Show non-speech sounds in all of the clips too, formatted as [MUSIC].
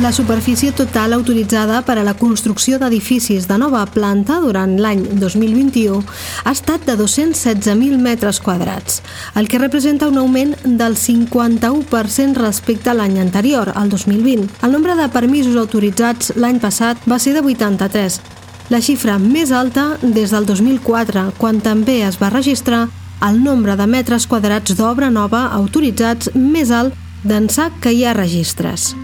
La superfície total autoritzada per a la construcció d'edificis de nova planta durant l'any 2021 ha estat de 216.000 metres quadrats, el que representa un augment del 51% respecte a l'any anterior, el 2020. El nombre de permisos autoritzats l'any passat va ser de 83, la xifra més alta des del 2004, quan també es va registrar el nombre de metres quadrats d'obra nova autoritzats més alt d'ençà que hi ha registres.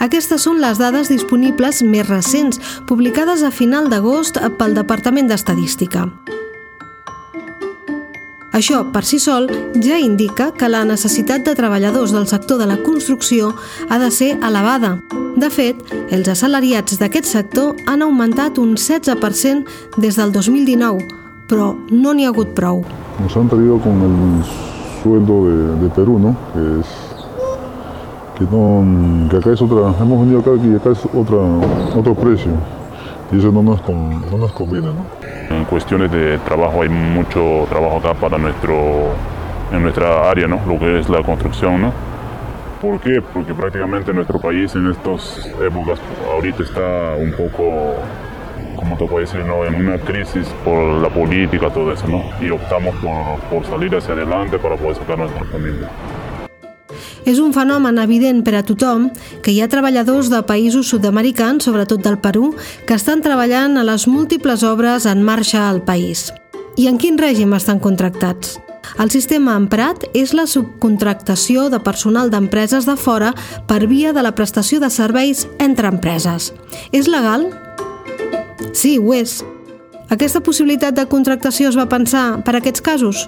Aquestes són les dades disponibles més recents, publicades a final d'agost pel Departament d'Estadística. Això, per si sol, ja indica que la necessitat de treballadors del sector de la construcció ha de ser elevada. De fet, els assalariats d'aquest sector han augmentat un 16% des del 2019, però no n'hi ha hagut prou. Nos han traído con el sueldo de, de Perú, ¿no? Que es que, no, que acá es otra, hemos venido acá y acá es otra, otro precio. Y eso no nos, no nos conviene, ¿no? En cuestiones de trabajo hay mucho trabajo acá para nuestro, en nuestra área, ¿no? Lo que es la construcción, ¿no? ¿Por qué? Porque prácticamente nuestro país en estas épocas ahorita está un poco, como te puedo decir, ¿no? en una crisis por la política, todo eso, ¿no? Y optamos por, por salir hacia adelante para poder sacar a nuestra familia. És un fenomen evident per a tothom que hi ha treballadors de països sud-americans, sobretot del Perú, que estan treballant a les múltiples obres en marxa al país. I en quin règim estan contractats? El sistema emprat és la subcontractació de personal d'empreses de fora per via de la prestació de serveis entre empreses. És legal? Sí, ho és. Aquesta possibilitat de contractació es va pensar per a aquests casos?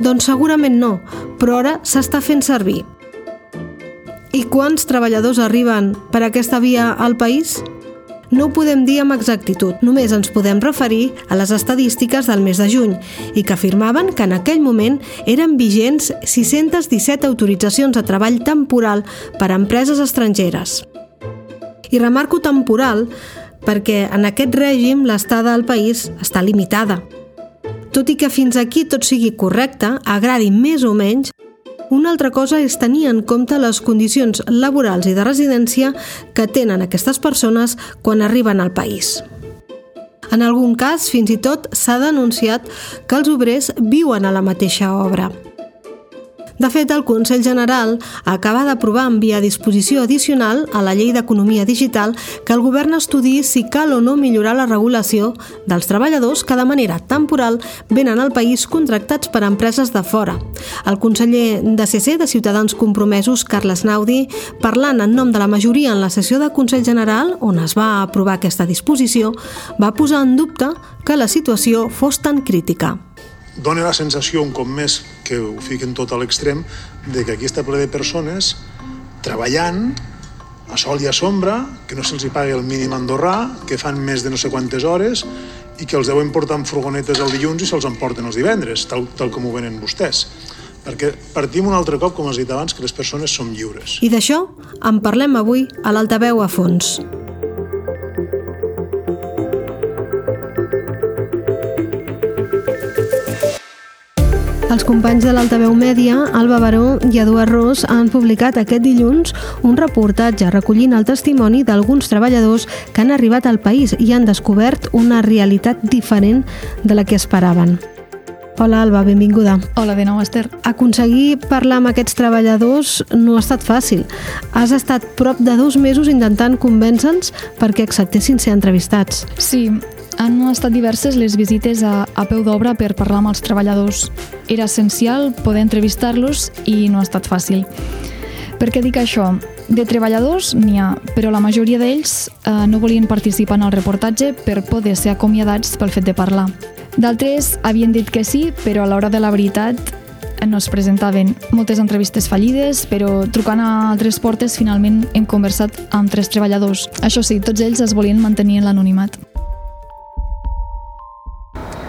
Doncs segurament no, però ara s'està fent servir. I quants treballadors arriben per aquesta via al país? No ho podem dir amb exactitud, només ens podem referir a les estadístiques del mes de juny i que afirmaven que en aquell moment eren vigents 617 autoritzacions de treball temporal per a empreses estrangeres. I remarco temporal perquè en aquest règim l'estada al país està limitada. Tot i que fins aquí tot sigui correcte, agradi més o menys, una altra cosa és tenir en compte les condicions laborals i de residència que tenen aquestes persones quan arriben al país. En algun cas, fins i tot, s'ha denunciat que els obrers viuen a la mateixa obra. De fet, el Consell General acaba d'aprovar en via disposició addicional a la Llei d'Economia Digital que el govern estudi si cal o no millorar la regulació dels treballadors que de manera temporal venen al país contractats per empreses de fora. El conseller de CC de Ciutadans Compromesos, Carles Naudi, parlant en nom de la majoria en la sessió de Consell General, on es va aprovar aquesta disposició, va posar en dubte que la situació fos tan crítica dona la sensació un cop més que ho fiquen tot a l'extrem de que aquí està ple de persones treballant a sol i a sombra, que no se'ls hi pagui el mínim andorrà, que fan més de no sé quantes hores i que els deuen portar amb furgonetes el dilluns i se'ls emporten els divendres, tal, tal com ho venen vostès. Perquè partim un altre cop, com has dit abans, que les persones som lliures. I d'això en parlem avui a l'Altaveu a fons. Els companys de l'Altaveu Mèdia, Alba Baró i Eduard Ros, han publicat aquest dilluns un reportatge recollint el testimoni d'alguns treballadors que han arribat al país i han descobert una realitat diferent de la que esperaven. Hola Alba, benvinguda. Hola de nou, Esther. Aconseguir parlar amb aquests treballadors no ha estat fàcil. Has estat prop de dos mesos intentant convèncer-los perquè acceptessin ser entrevistats. Sí, han estat diverses les visites a, a peu d'obra per parlar amb els treballadors. Era essencial poder entrevistar-los i no ha estat fàcil. Per què dic això? De treballadors n'hi ha, però la majoria d'ells eh, no volien participar en el reportatge per poder ser acomiadats pel fet de parlar. D'altres havien dit que sí, però a l'hora de la veritat no es presentaven moltes entrevistes fallides, però trucant a altres portes finalment hem conversat amb tres treballadors. Això sí, tots ells es volien mantenir en l'anonimat.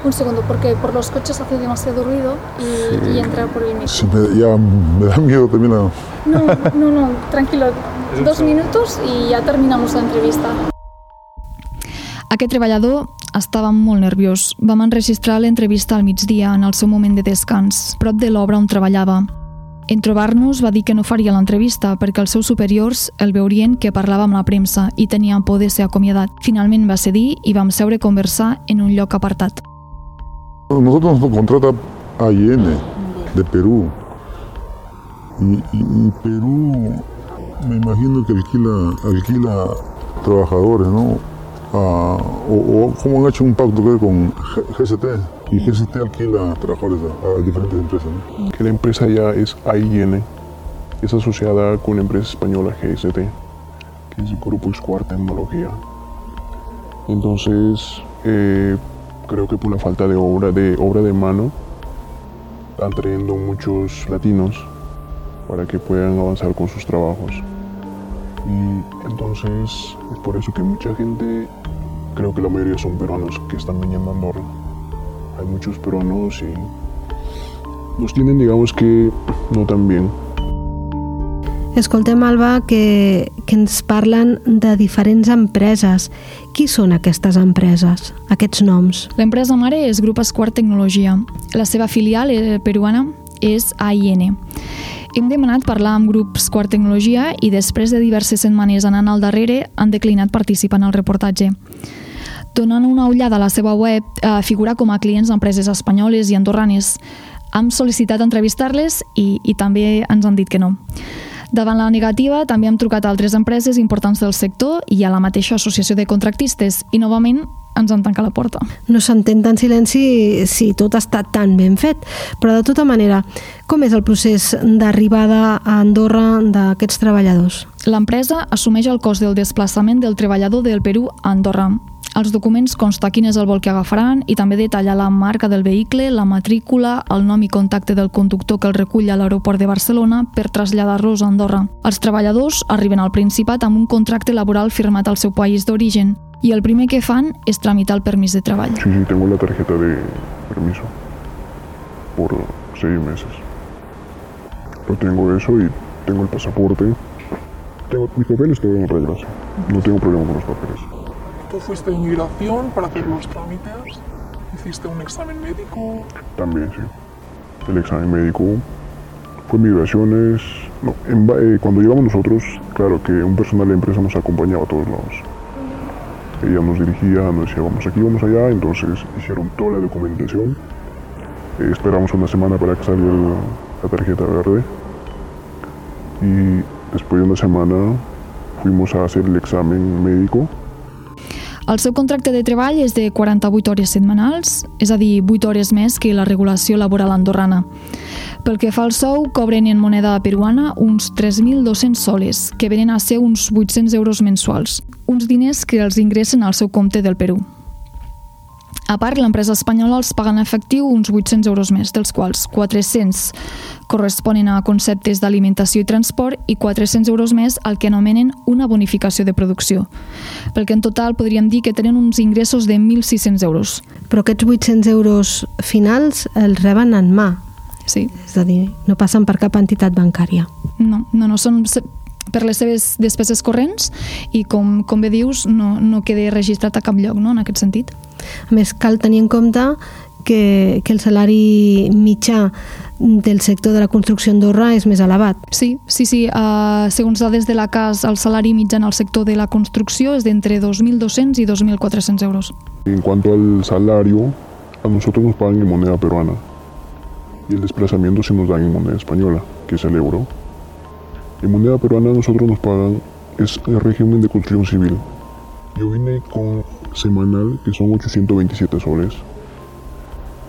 Un segundo, porque por los coches hace demasiado ruido y, sí. y entra por el micro. Sí, me, ya me da miedo terminar. No, [LAUGHS] no, no, tranquilo. Dos minutos i ja terminamos la entrevista. Aquest treballador estava molt nerviós. Vam enregistrar l'entrevista al migdia, en el seu moment de descans, prop de l'obra on treballava. En trobar-nos va dir que no faria l'entrevista perquè els seus superiors el veurien que parlava amb la premsa i tenien por de ser acomiadat. Finalment va cedir i vam seure a conversar en un lloc apartat. Nosotros nos contrata AIN de Perú. Y, Perú, me imagino que alquila, alquila trabajadores, ¿no? Ah, o, o como han hecho un pacto con G- GCT. Y GCT alquila trabajadores a, a diferentes empresas, ¿no? que la empresa ya es AIN, es asociada con una empresa española GST, que es el Grupo Square Tecnología. Entonces, eh, creo que por la falta de obra de, obra de mano, están trayendo muchos latinos para que puedan avanzar con sus trabajos. Y entonces, es por eso que mucha gente, creo que la mayoría son peruanos que están viniendo a Andorra. Hay muchos peruanos y nos tienen, digamos que, no tan bien. Escoltem, Alba, que, que ens parlen de diferents empreses. Qui són aquestes empreses, aquests noms? L'empresa mare és Grup Esquart Tecnologia. La seva filial eh, peruana és AIN. Hem demanat parlar amb Grup Esquart Tecnologia i després de diverses setmanes anant al darrere han declinat participar en el reportatge. Donant una ullada a la seva web, eh, figura com a clients d'empreses espanyoles i andorranes. Hem sol·licitat entrevistar-les i, i també ens han dit que no. Davant la negativa, també hem trucat a altres empreses importants del sector i a la mateixa associació de contractistes i novament ens han tancat la porta. No s'entén tant silenci si tot està tan ben fet, però de tota manera, com és el procés d'arribada a Andorra d'aquests treballadors? L'empresa assumeix el cost del desplaçament del treballador del Perú a Andorra. Als documents consta quin és el vol que agafaran i també detalla la marca del vehicle, la matrícula, el nom i contacte del conductor que el recull a l'aeroport de Barcelona per traslladar-los a Andorra. Els treballadors arriben al Principat amb un contracte laboral firmat al seu país d'origen i el primer que fan és tramitar el permís de treball. Sí, sí, tengo la tarjeta de permiso por seis meses. Yo tengo eso y tengo el pasaporte. Tengo mis papeles todo en reglas. No tengo problema con los papeles. ¿Tú fuiste a inmigración para hacer los trámites? ¿Hiciste un examen médico? También, sí. El examen médico fue migraciones. No, en eh, cuando llegamos nosotros, claro que un personal de empresa nos acompañaba a todos lados. Ella nos dirigía, nos decía vamos aquí, vamos allá, entonces hicieron toda la documentación. Eh, esperamos una semana para que saliera la tarjeta verde. Y después de una semana fuimos a hacer el examen médico El seu contracte de treball és de 48 hores setmanals, és a dir, 8 hores més que la regulació laboral andorrana. Pel que fa al sou, cobren en moneda peruana uns 3.200 soles, que venen a ser uns 800 euros mensuals, uns diners que els ingressen al seu compte del Perú. A part, l'empresa espanyola els paga en efectiu uns 800 euros més, dels quals 400 corresponen a conceptes d'alimentació i transport i 400 euros més al que anomenen una bonificació de producció. Pel que en total podríem dir que tenen uns ingressos de 1.600 euros. Però aquests 800 euros finals els reben en mà, Sí, és a dir, no passen per cap entitat bancària. no, no, no són per les seves despeses corrents i com, com bé dius no, no queda registrat a cap lloc no, en aquest sentit. A més, cal tenir en compte que, que el salari mitjà del sector de la construcció a Andorra és més elevat. Sí, sí, sí. Uh, segons dades de la CAS, el salari mitjà en el sector de la construcció és d'entre 2.200 i 2.400 euros. En cuanto al salario, a nosotros nos pagan en moneda peruana y el desplazamiento se nos dan en moneda española, que es el euro. En moneda peruana nosotros nos pagan, es el régimen de construcción civil. Yo vine con semanal, que son 827 soles.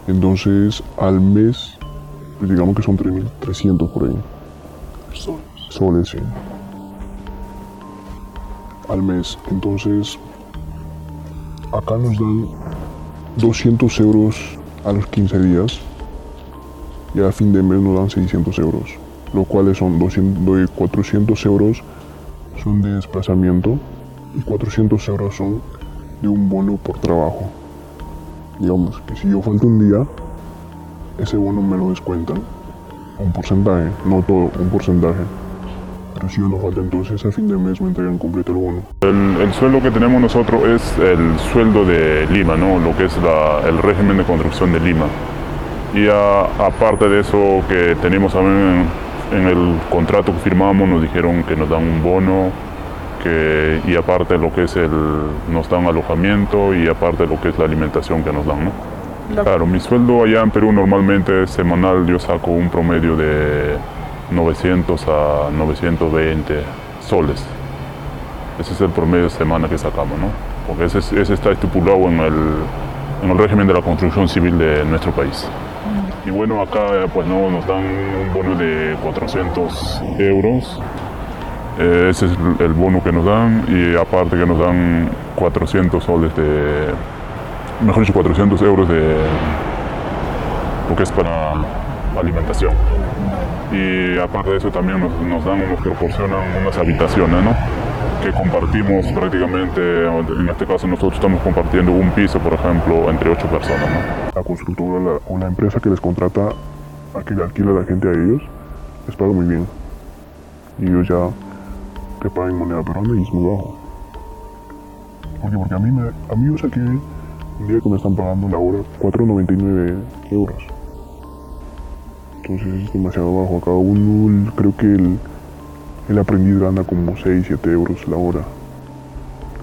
Entonces, al mes, pues digamos que son 3.300 por ahí. Soles. Soles, sí. Al mes. Entonces, acá nos dan 200 euros a los 15 días y a fin de mes nos dan 600 euros, lo cuales son 200, de 400 euros son de desplazamiento y 400 euros son de un bono por trabajo. Digamos que si yo falto un día, ese bono me lo descuentan un porcentaje, no todo, un porcentaje. Pero si yo no falta entonces a fin de mes me entregan completo el bono. El, el sueldo que tenemos nosotros es el sueldo de Lima, ¿no? lo que es la- el régimen de construcción de Lima. Y aparte de eso que tenemos también en el contrato que firmamos nos dijeron que nos dan un bono que, y aparte lo que es el, nos dan alojamiento y aparte lo que es la alimentación que nos dan, ¿no? Claro, mi sueldo allá en Perú normalmente es semanal, yo saco un promedio de 900 a 920 soles. Ese es el promedio de semana que sacamos, ¿no? Porque ese, ese está estipulado en el, en el régimen de la construcción civil de nuestro país. Y bueno, acá pues no, nos dan un bono de 400 euros. Eh, ese es el bono que nos dan y aparte que nos dan 400 soles de, mejor dicho, 400 euros de lo que es para alimentación. Y aparte de eso también nos, nos dan, nos proporcionan unas habitaciones, ¿no? Que compartimos prácticamente, en este caso nosotros estamos compartiendo un piso, por ejemplo, entre ocho personas. ¿no? La constructora la, o la empresa que les contrata a que le alquila la gente a ellos, les paga muy bien. Y ellos ya te pagan moneda peruana y es muy bajo. Porque, porque a mí, me, a mí yo saqué un día que me están pagando la hora 4,99 euros. Entonces es demasiado bajo. Cada uno, creo que el, el aprendiz gana como 6, 7 euros la hora.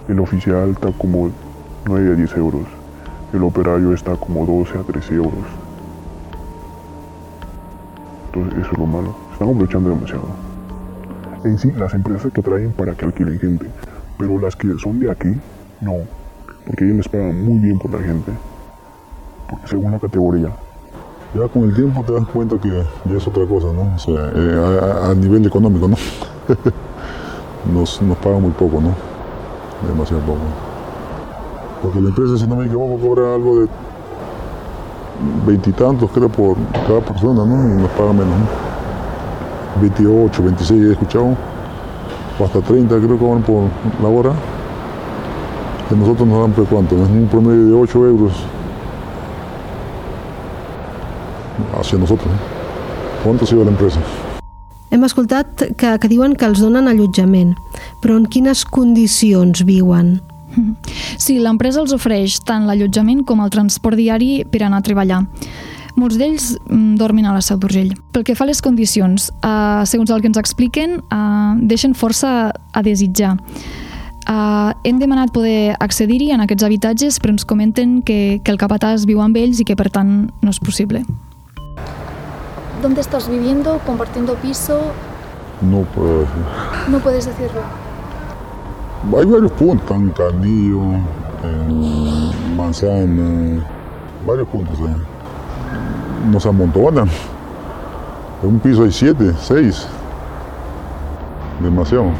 El oficial está como 9 a 10 euros. El operario está como 12 a 13 euros. Entonces eso es lo malo. Están aprovechando demasiado. En sí, las empresas que traen para que alquilen gente. Pero las que son de aquí, no. Porque ellos les pagan muy bien por la gente. Según la categoría. Ya con el tiempo te das cuenta que ya es otra cosa, ¿no? O sea, eh, a nivel económico, ¿no? [LAUGHS] nos, nos paga muy poco, ¿no? Demasiado poco. Porque la empresa, si no me equivoco, cobra algo de veintitantos, creo, por cada persona, ¿no? Y nos paga menos, ¿no? 28, 26 he escuchado, hasta 30 creo que cobran por la hora. Que nosotros nos dan, pues, ¿cuánto? Es un promedio de 8 euros hacia nosotros. ¿no? ¿Cuánto ha sido la empresa? Hem escoltat que, que diuen que els donen allotjament, però en quines condicions viuen? Sí, l'empresa els ofereix tant l'allotjament com el transport diari per anar a treballar. Molts d'ells mm, dormin a la Seu d'Urgell. Pel que fa a les condicions, eh, segons el que ens expliquen, eh, deixen força a desitjar. Uh, hem demanat poder accedir-hi en aquests habitatges, però ens comenten que, que el capatàs viu amb ells i que per tant no és possible. ¿Dónde estás viviendo? ¿Compartiendo piso? No puedo decir. No puedes decirlo. Hay varios puntos, en Canillo, en Manzana, varios puntos ahí. Nos amontonan. En un piso hay siete, seis. Demasiado.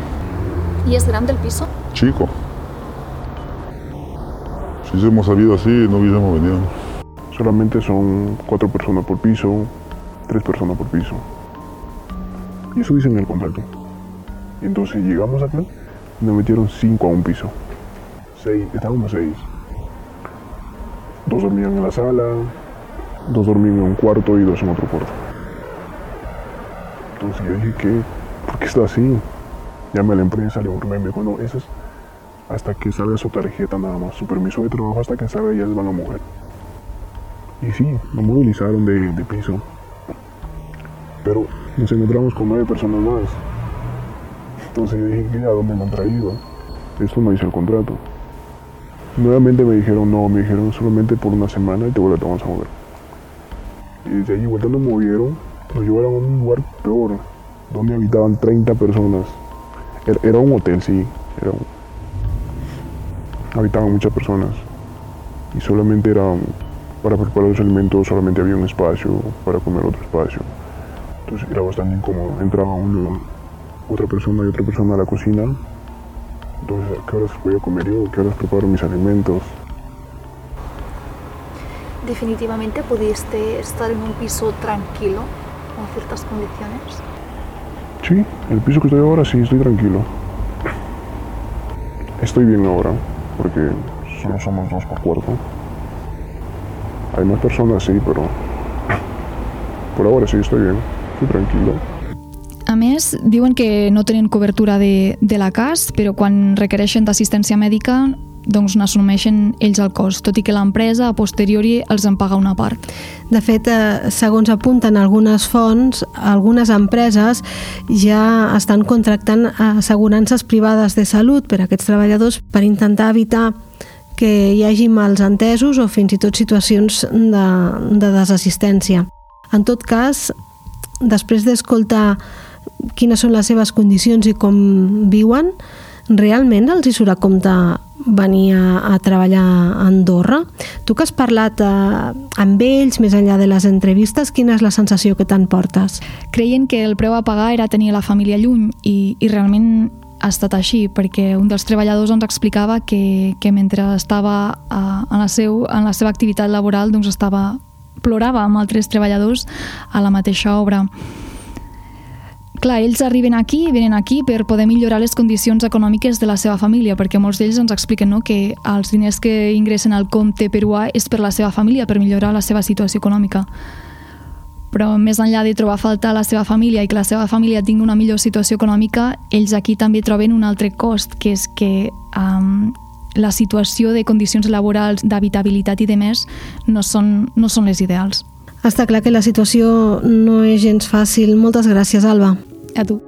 ¿Y es grande el piso? Chico. Si hubiésemos sabido así, no hubiésemos venido. Solamente son cuatro personas por piso, tres personas por piso. Y eso dice en el contrato. Entonces llegamos acá y nos metieron cinco a un piso. Seis, estábamos seis. Dos dormían en la sala, dos dormían en un cuarto y dos en otro cuarto. Entonces yo dije, ¿qué? ¿Por qué está así? Llamé a la empresa, le burlé, me dijo, no, eso es hasta que salga su tarjeta nada más, su permiso de trabajo hasta que salga ya les van a mover. Y sí, nos movilizaron de piso. Pero nos encontramos con nueve personas más. Entonces yo dije, ¿a dónde me han traído? Esto no hice el contrato. Nuevamente me dijeron, no, me dijeron solamente por una semana y te vuelves vamos a mover. Y desde allí vuelta nos movieron, nos llevaron a un lugar peor, donde habitaban 30 personas. Era, era un hotel, sí, era habitaban muchas personas. Y solamente era para preparar los alimentos, solamente había un espacio, para comer otro espacio. Entonces era bastante incómodo. Entraba uno, otra persona y otra persona a la cocina. Entonces, ¿a qué horas voy a comer yo? ¿A qué horas preparo mis alimentos? ¿Definitivamente pudiste estar en un piso tranquilo, con ciertas condiciones? Sí, el piso que estoy ahora sí, estoy tranquilo. Estoy bien ahora, porque solo somos dos por cuarto. Hay más personas, sí, pero por ahora sí estoy bien, estoy tranquilo. A més, diuen que no tenen cobertura de, de la CAS, però quan requereixen d'assistència mèdica doncs n'assumeixen ells el cost, tot i que l'empresa a posteriori els en paga una part. De fet, eh, segons apunten algunes fonts, algunes empreses ja estan contractant assegurances privades de salut per a aquests treballadors per intentar evitar que hi hagi mals entesos o fins i tot situacions de, de desassistència. En tot cas, després d'escoltar quines són les seves condicions i com viuen, realment els hi surt a compte venir a, a treballar a Andorra? Tu que has parlat eh, amb ells, més enllà de les entrevistes, quina és la sensació que te'n portes? Creien que el preu a pagar era tenir la família lluny i, i realment ha estat així, perquè un dels treballadors ens explicava que, que mentre estava a, en, la seu, en la seva activitat laboral doncs estava plorava amb altres treballadors a la mateixa obra clar, ells arriben aquí, venen aquí per poder millorar les condicions econòmiques de la seva família, perquè molts d'ells ens expliquen no, que els diners que ingressen al compte peruà és per la seva família, per millorar la seva situació econòmica. Però més enllà de trobar falta a la seva família i que la seva família tingui una millor situació econòmica, ells aquí també troben un altre cost, que és que um, la situació de condicions laborals, d'habitabilitat i de més no són, no són les ideals. Està clar que la situació no és gens fàcil. Moltes gràcies, Alba. A tu.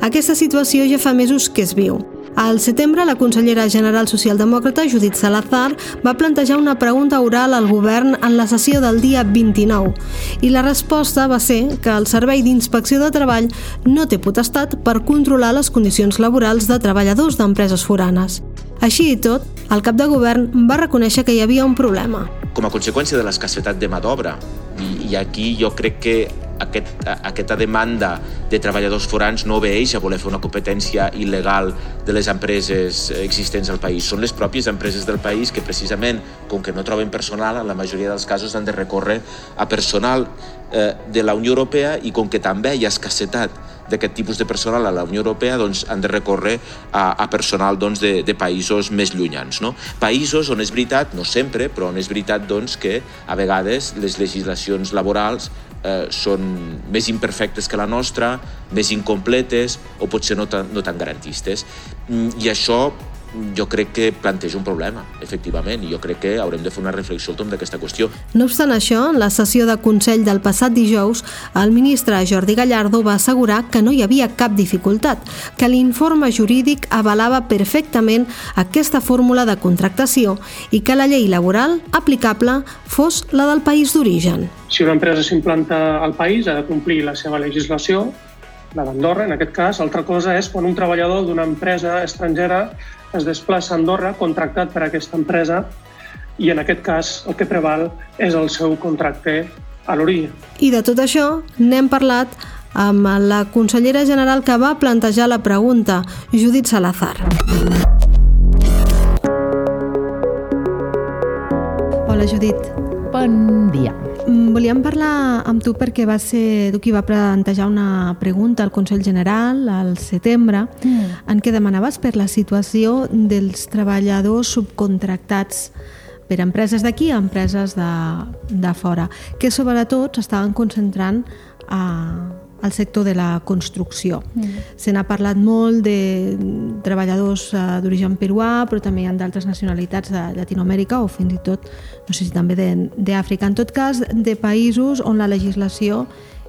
Aquesta situació ja fa mesos que es viu. Al setembre, la consellera general socialdemòcrata Judit Salazar va plantejar una pregunta oral al govern en la sessió del dia 29 i la resposta va ser que el Servei d'Inspecció de Treball no té potestat per controlar les condicions laborals de treballadors d'empreses foranes. Així i tot, el cap de govern va reconèixer que hi havia un problema. Com a conseqüència de l'escassetat de mà d'obra, i, i aquí jo crec que aquest, aquesta demanda de treballadors forans no obeeix a voler fer una competència il·legal de les empreses existents al país. Són les pròpies empreses del país que precisament, com que no troben personal, en la majoria dels casos han de recórrer a personal eh, de la Unió Europea i com que també hi ha escassetat d'aquest tipus de personal a la Unió Europea doncs, han de recórrer a, a personal doncs, de, de països més llunyans. No? Països on és veritat, no sempre, però on és veritat doncs, que a vegades les legislacions laborals eh, són més imperfectes que la nostra, més incompletes o potser no tan, no tan garantistes. Mm, I això jo crec que planteja un problema, efectivament, i jo crec que haurem de fer una reflexió al torn d'aquesta qüestió. No obstant això, en la sessió de Consell del passat dijous, el ministre Jordi Gallardo va assegurar que no hi havia cap dificultat, que l'informe jurídic avalava perfectament aquesta fórmula de contractació i que la llei laboral aplicable fos la del país d'origen. Si una empresa s'implanta al país, ha de complir la seva legislació, la d'Andorra, en aquest cas. Altra cosa és quan un treballador d'una empresa estrangera es desplaça a Andorra contractat per aquesta empresa i en aquest cas el que preval és el seu contracte a l'origen. I de tot això n'hem parlat amb la consellera general que va plantejar la pregunta, Judit Salazar. Hola, Judit. Bon dia. Volíem parlar amb tu perquè va ser tu qui va plantejar una pregunta al Consell General al setembre mm. en què demanaves per la situació dels treballadors subcontractats per empreses d'aquí a empreses de, de fora, que sobretot s'estaven concentrant a, al sector de la construcció. Mm. Se n'ha parlat molt de treballadors eh, d'origen peruà, però també hi ha d'altres nacionalitats de Llatinoamèrica o fins i tot, no sé si també d'Àfrica. En tot cas, de països on la legislació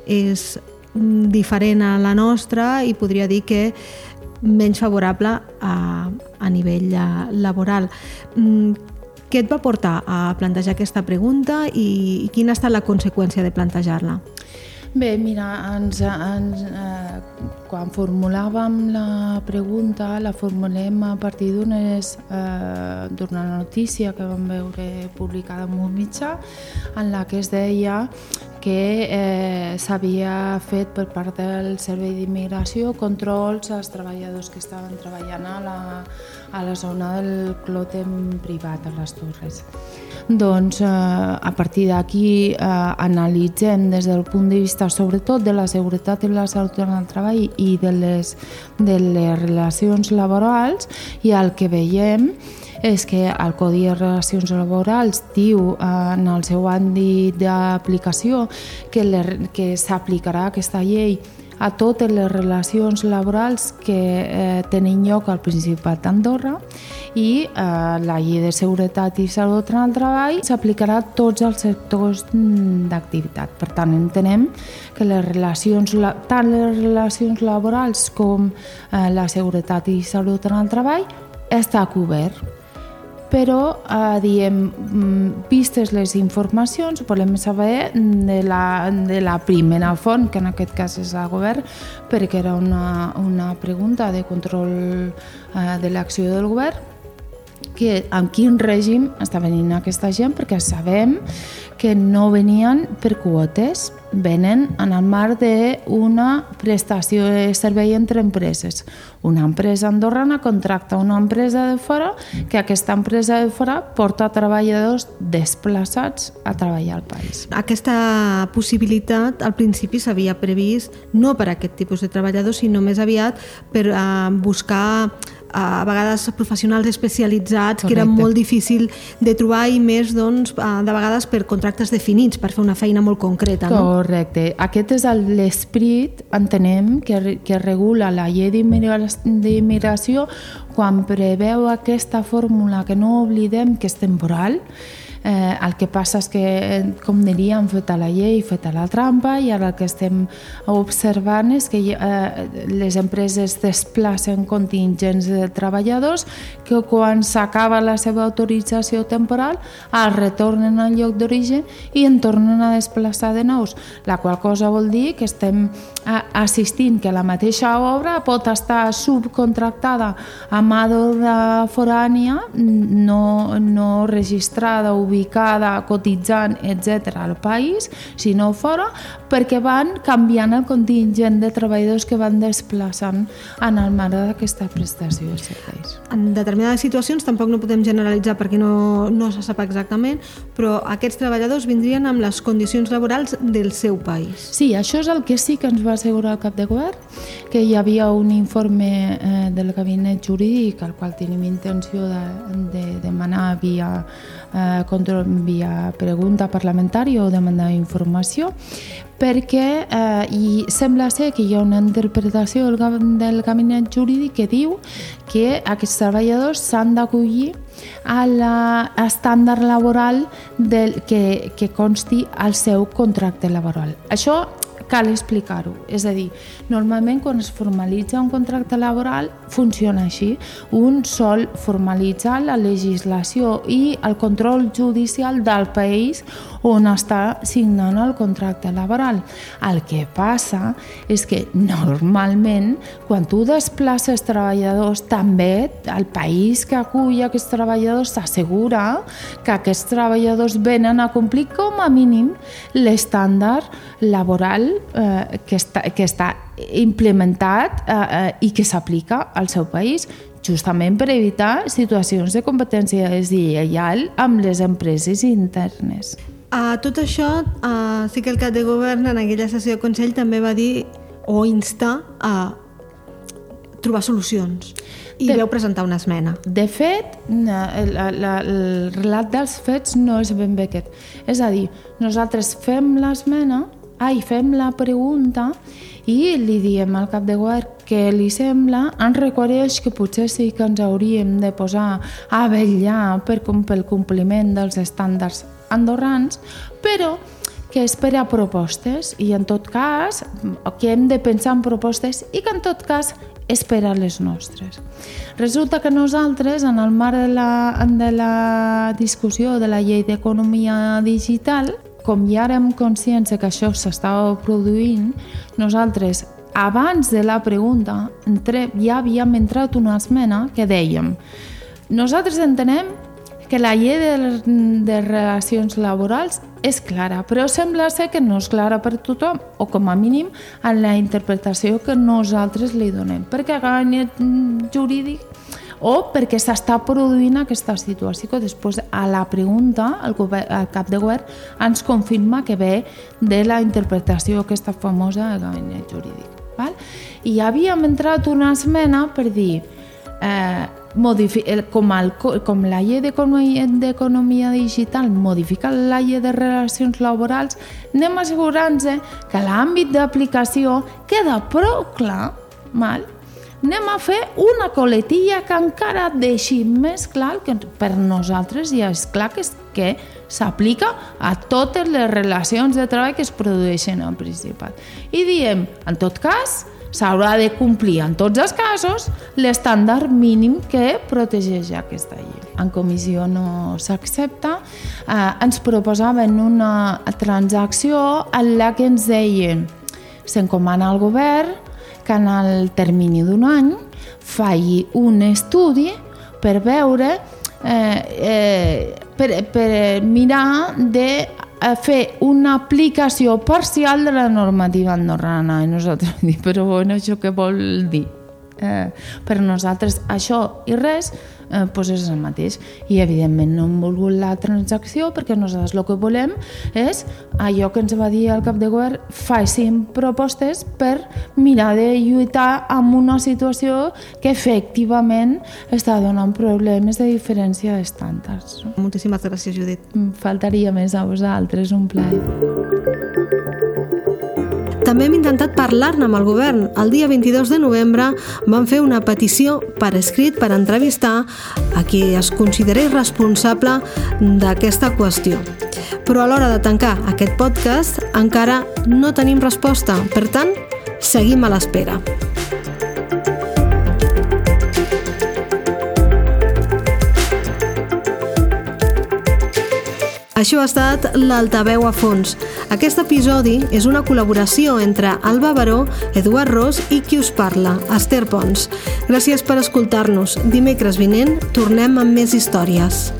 és diferent a la nostra i podria dir que menys favorable a, a nivell eh, laboral. Mm, què et va portar a plantejar aquesta pregunta i, i quina ha estat la conseqüència de plantejar-la? Bé, mira, ens, ens, eh, quan formulàvem la pregunta, la formulem a partir eh, d'una notícia que vam veure publicada en un mitjà en la que es deia que eh, s'havia fet per part del Servei d'Immigració controls als treballadors que estaven treballant a la, a la zona del clòtem privat, a les Torres. Doncs eh, a partir d'aquí eh, analitzem des del punt de vista sobretot de la seguretat i la salut en el treball i de les, de les relacions laborals i el que veiem és que el Codi de Relacions Laborals diu eh, en el seu àmbit d'aplicació que, que s'aplicarà aquesta llei a totes les relacions laborals que eh, tenen lloc al Principat d'Andorra i eh, la llei de seguretat i salut en el treball s'aplicarà a tots els sectors mm, d'activitat. Per tant, entenem que les relacions, tant les relacions laborals com eh, la seguretat i salut en el treball està cobert però eh, diem, mm, vistes les informacions, volem saber de la, de la primera font, que en aquest cas és el govern, perquè era una, una pregunta de control eh, de l'acció del govern, que amb quin règim està venint aquesta gent, perquè sabem que no venien per quotes, venen en el marc d'una prestació de servei entre empreses. Una empresa andorrana contracta una empresa de fora que aquesta empresa de fora porta treballadors desplaçats a treballar al país. Aquesta possibilitat al principi s'havia previst no per a aquest tipus de treballadors, sinó més aviat per uh, buscar a vegades professionals especialitzats Correcte. que era molt difícil de trobar i més doncs, de vegades per contractes definits per fer una feina molt concreta. No? Correcte. Aquest és l'esperit, entenem, que, que regula la llei d'immigració quan preveu aquesta fórmula que no oblidem que és temporal, Eh, el que passa és que, eh, com diríem, feta la llei, feta la trampa, i ara el que estem observant és que eh, les empreses desplacen contingents de treballadors que quan s'acaba la seva autorització temporal el retornen al lloc d'origen i en tornen a desplaçar de nous, la qual cosa vol dir que estem assistint que la mateixa obra pot estar subcontractada a mà d'obra forània no, no registrada ubicada, cotitzant, etc. al país, sinó fora, perquè van canviant el contingent de treballadors que van desplaçant en el marc d'aquesta prestació de serveis. En determinades situacions tampoc no podem generalitzar perquè no, no se sap exactament, però aquests treballadors vindrien amb les condicions laborals del seu país. Sí, això és el que sí que ens va assegurar el cap de govern, que hi havia un informe eh, del gabinet jurídic al qual tenim intenció de, de demanar via eh, control via pregunta parlamentària o demanda d'informació perquè eh, i sembla ser que hi ha una interpretació del, del gabinet jurídic que diu que aquests treballadors s'han d'acollir a l'estàndard laboral del, que, que consti al seu contracte laboral. Això cal explicar-ho. És a dir, normalment quan es formalitza un contracte laboral funciona així. Un sol formalitzar la legislació i el control judicial del país on està signant el contracte laboral. El que passa és que normalment quan tu desplaces treballadors també el país que acull aquests treballadors s'assegura que aquests treballadors venen a complir com a mínim l'estàndard laboral eh, que, està, que està implementat eh, eh, i que s'aplica al seu país justament per evitar situacions de competència deslleial amb les empreses internes. A tot això, uh, sí que el cap de govern en aquella sessió de Consell també va dir o instar a trobar solucions i de, veu presentar una esmena. De fet, el, el, el relat dels fets no és ben bé aquest. És a dir, nosaltres fem l'esmena ai, fem la pregunta i li diem al cap de govern que li sembla, ens reconeix que potser sí que ens hauríem de posar a vetllar per, pel compliment dels estàndards andorrans, però que espera propostes i en tot cas que hem de pensar en propostes i que en tot cas espera les nostres. Resulta que nosaltres, en el marc de la, de la discussió de la llei d'economia digital, com ja érem conscients que això s'estava produint, nosaltres, abans de la pregunta, entre, ja havíem entrat una esmena que dèiem nosaltres entenem que la llei de, de relacions laborals és clara, però sembla ser que no és clara per tothom, o com a mínim en la interpretació que nosaltres li donem, perquè a gabinet jurídic o perquè s'està produint aquesta situació que després a la pregunta el, govern, el cap de govern ens confirma que ve de la interpretació aquesta famosa del gabinet jurídic. Val? I havíem entrat una esmena per dir eh, com, el, com la llei d'economia digital modifica la llei de relacions laborals, anem assegurant-nos que l'àmbit d'aplicació queda prou clar, mal? Anem a fer una coletilla que encara deixi més clar que per nosaltres ja és clar que, que s'aplica a totes les relacions de treball que es produeixen al Principat. I diem, en tot cas, s'haurà de complir en tots els casos l'estàndard mínim que protegeix aquesta llei. En comissió no s'accepta. Eh, ens proposaven una transacció en la que ens deien s'encomana al govern que en el termini d'un any faci un estudi per veure eh, eh, per, per mirar de a fer una aplicació parcial de la normativa andorrana. I nosaltres dir, però bueno, això què vol dir? Eh, per nosaltres això i res eh, pues és el mateix. I evidentment no hem volgut la transacció perquè nosaltres el que volem és allò que ens va dir el cap de govern, facin propostes per mirar de lluitar amb una situació que efectivament està donant problemes de diferència d'estàndards. Moltíssimes gràcies, Judit. Faltaria més a vosaltres, un plaer. També hem intentat parlar-ne amb el govern. El dia 22 de novembre van fer una petició per escrit per entrevistar a qui es considerés responsable d'aquesta qüestió. Però a l'hora de tancar aquest podcast encara no tenim resposta. Per tant, seguim a l'espera. Això ha estat l'Altaveu a fons. Aquest episodi és una col·laboració entre Alba Baró, Eduard Ros i qui us parla, Esther Pons. Gràcies per escoltar-nos. Dimecres vinent tornem amb més històries.